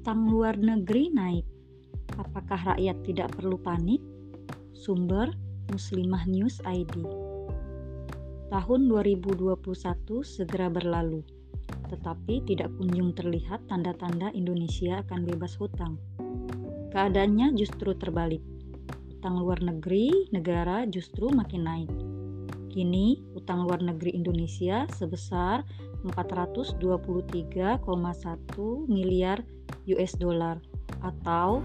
Utang luar negeri naik. Apakah rakyat tidak perlu panik? Sumber Muslimah News ID. Tahun 2021 segera berlalu, tetapi tidak kunjung terlihat tanda-tanda Indonesia akan bebas hutang. Keadaannya justru terbalik. Utang luar negeri negara justru makin naik. Kini, utang luar negeri Indonesia sebesar 423,1 miliar US dollar atau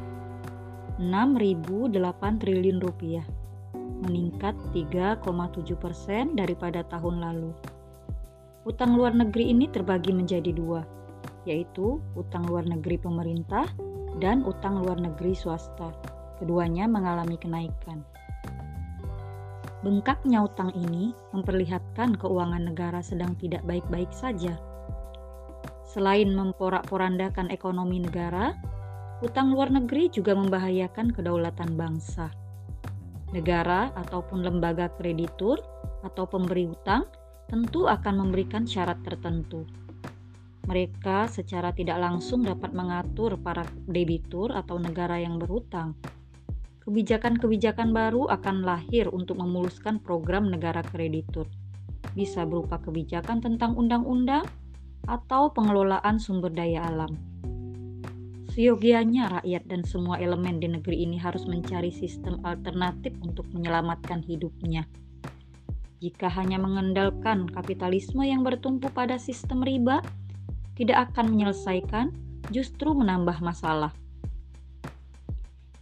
6.008 triliun rupiah, meningkat 3,7 persen daripada tahun lalu. Utang luar negeri ini terbagi menjadi dua, yaitu utang luar negeri pemerintah dan utang luar negeri swasta. Keduanya mengalami kenaikan. Bengkaknya utang ini memperlihatkan keuangan negara sedang tidak baik-baik saja. Selain memporak-porandakan ekonomi negara, utang luar negeri juga membahayakan kedaulatan bangsa. Negara ataupun lembaga kreditur atau pemberi utang tentu akan memberikan syarat tertentu. Mereka secara tidak langsung dapat mengatur para debitur atau negara yang berutang Kebijakan-kebijakan baru akan lahir untuk memuluskan program negara kreditur. Bisa berupa kebijakan tentang undang-undang atau pengelolaan sumber daya alam. Seyogianya rakyat dan semua elemen di negeri ini harus mencari sistem alternatif untuk menyelamatkan hidupnya. Jika hanya mengandalkan kapitalisme yang bertumpu pada sistem riba, tidak akan menyelesaikan, justru menambah masalah.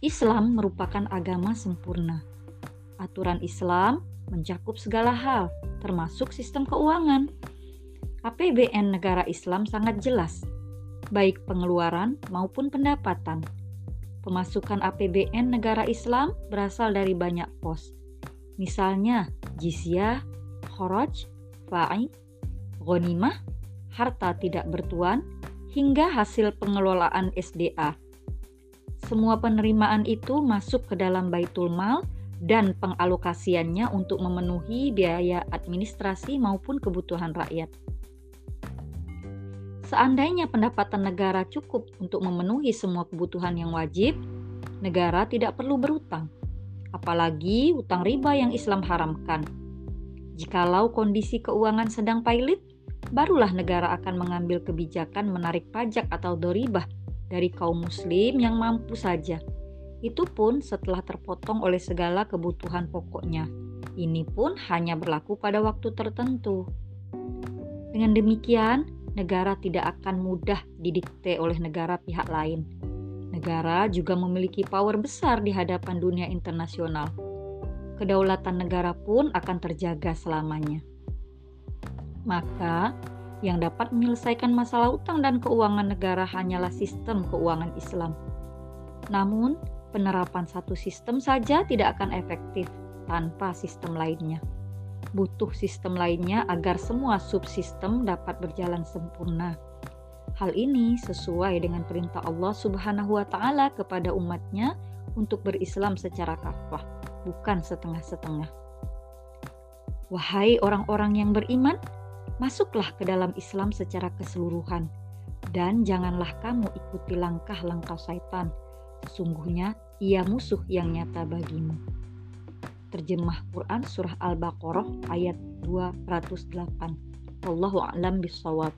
Islam merupakan agama sempurna. Aturan Islam mencakup segala hal, termasuk sistem keuangan. APBN negara Islam sangat jelas, baik pengeluaran maupun pendapatan. Pemasukan APBN negara Islam berasal dari banyak pos. Misalnya, jizyah, khoroj, fa'i, ghanimah, harta tidak bertuan, hingga hasil pengelolaan SDA semua penerimaan itu masuk ke dalam baitul mal dan pengalokasiannya untuk memenuhi biaya administrasi maupun kebutuhan rakyat. Seandainya pendapatan negara cukup untuk memenuhi semua kebutuhan yang wajib, negara tidak perlu berutang, apalagi utang riba yang Islam haramkan. Jikalau kondisi keuangan sedang pailit, barulah negara akan mengambil kebijakan menarik pajak atau doribah dari kaum muslim yang mampu saja. Itu pun setelah terpotong oleh segala kebutuhan pokoknya. Ini pun hanya berlaku pada waktu tertentu. Dengan demikian, negara tidak akan mudah didikte oleh negara pihak lain. Negara juga memiliki power besar di hadapan dunia internasional. Kedaulatan negara pun akan terjaga selamanya. Maka, yang dapat menyelesaikan masalah utang dan keuangan negara hanyalah sistem keuangan Islam. Namun, penerapan satu sistem saja tidak akan efektif tanpa sistem lainnya. Butuh sistem lainnya agar semua subsistem dapat berjalan sempurna. Hal ini sesuai dengan perintah Allah Subhanahu wa taala kepada umatnya untuk berislam secara kafah, bukan setengah-setengah. Wahai orang-orang yang beriman, masuklah ke dalam Islam secara keseluruhan, dan janganlah kamu ikuti langkah-langkah syaitan. Sesungguhnya ia musuh yang nyata bagimu. Terjemah Quran Surah Al-Baqarah ayat 208. Wallahu a'lam bishawab.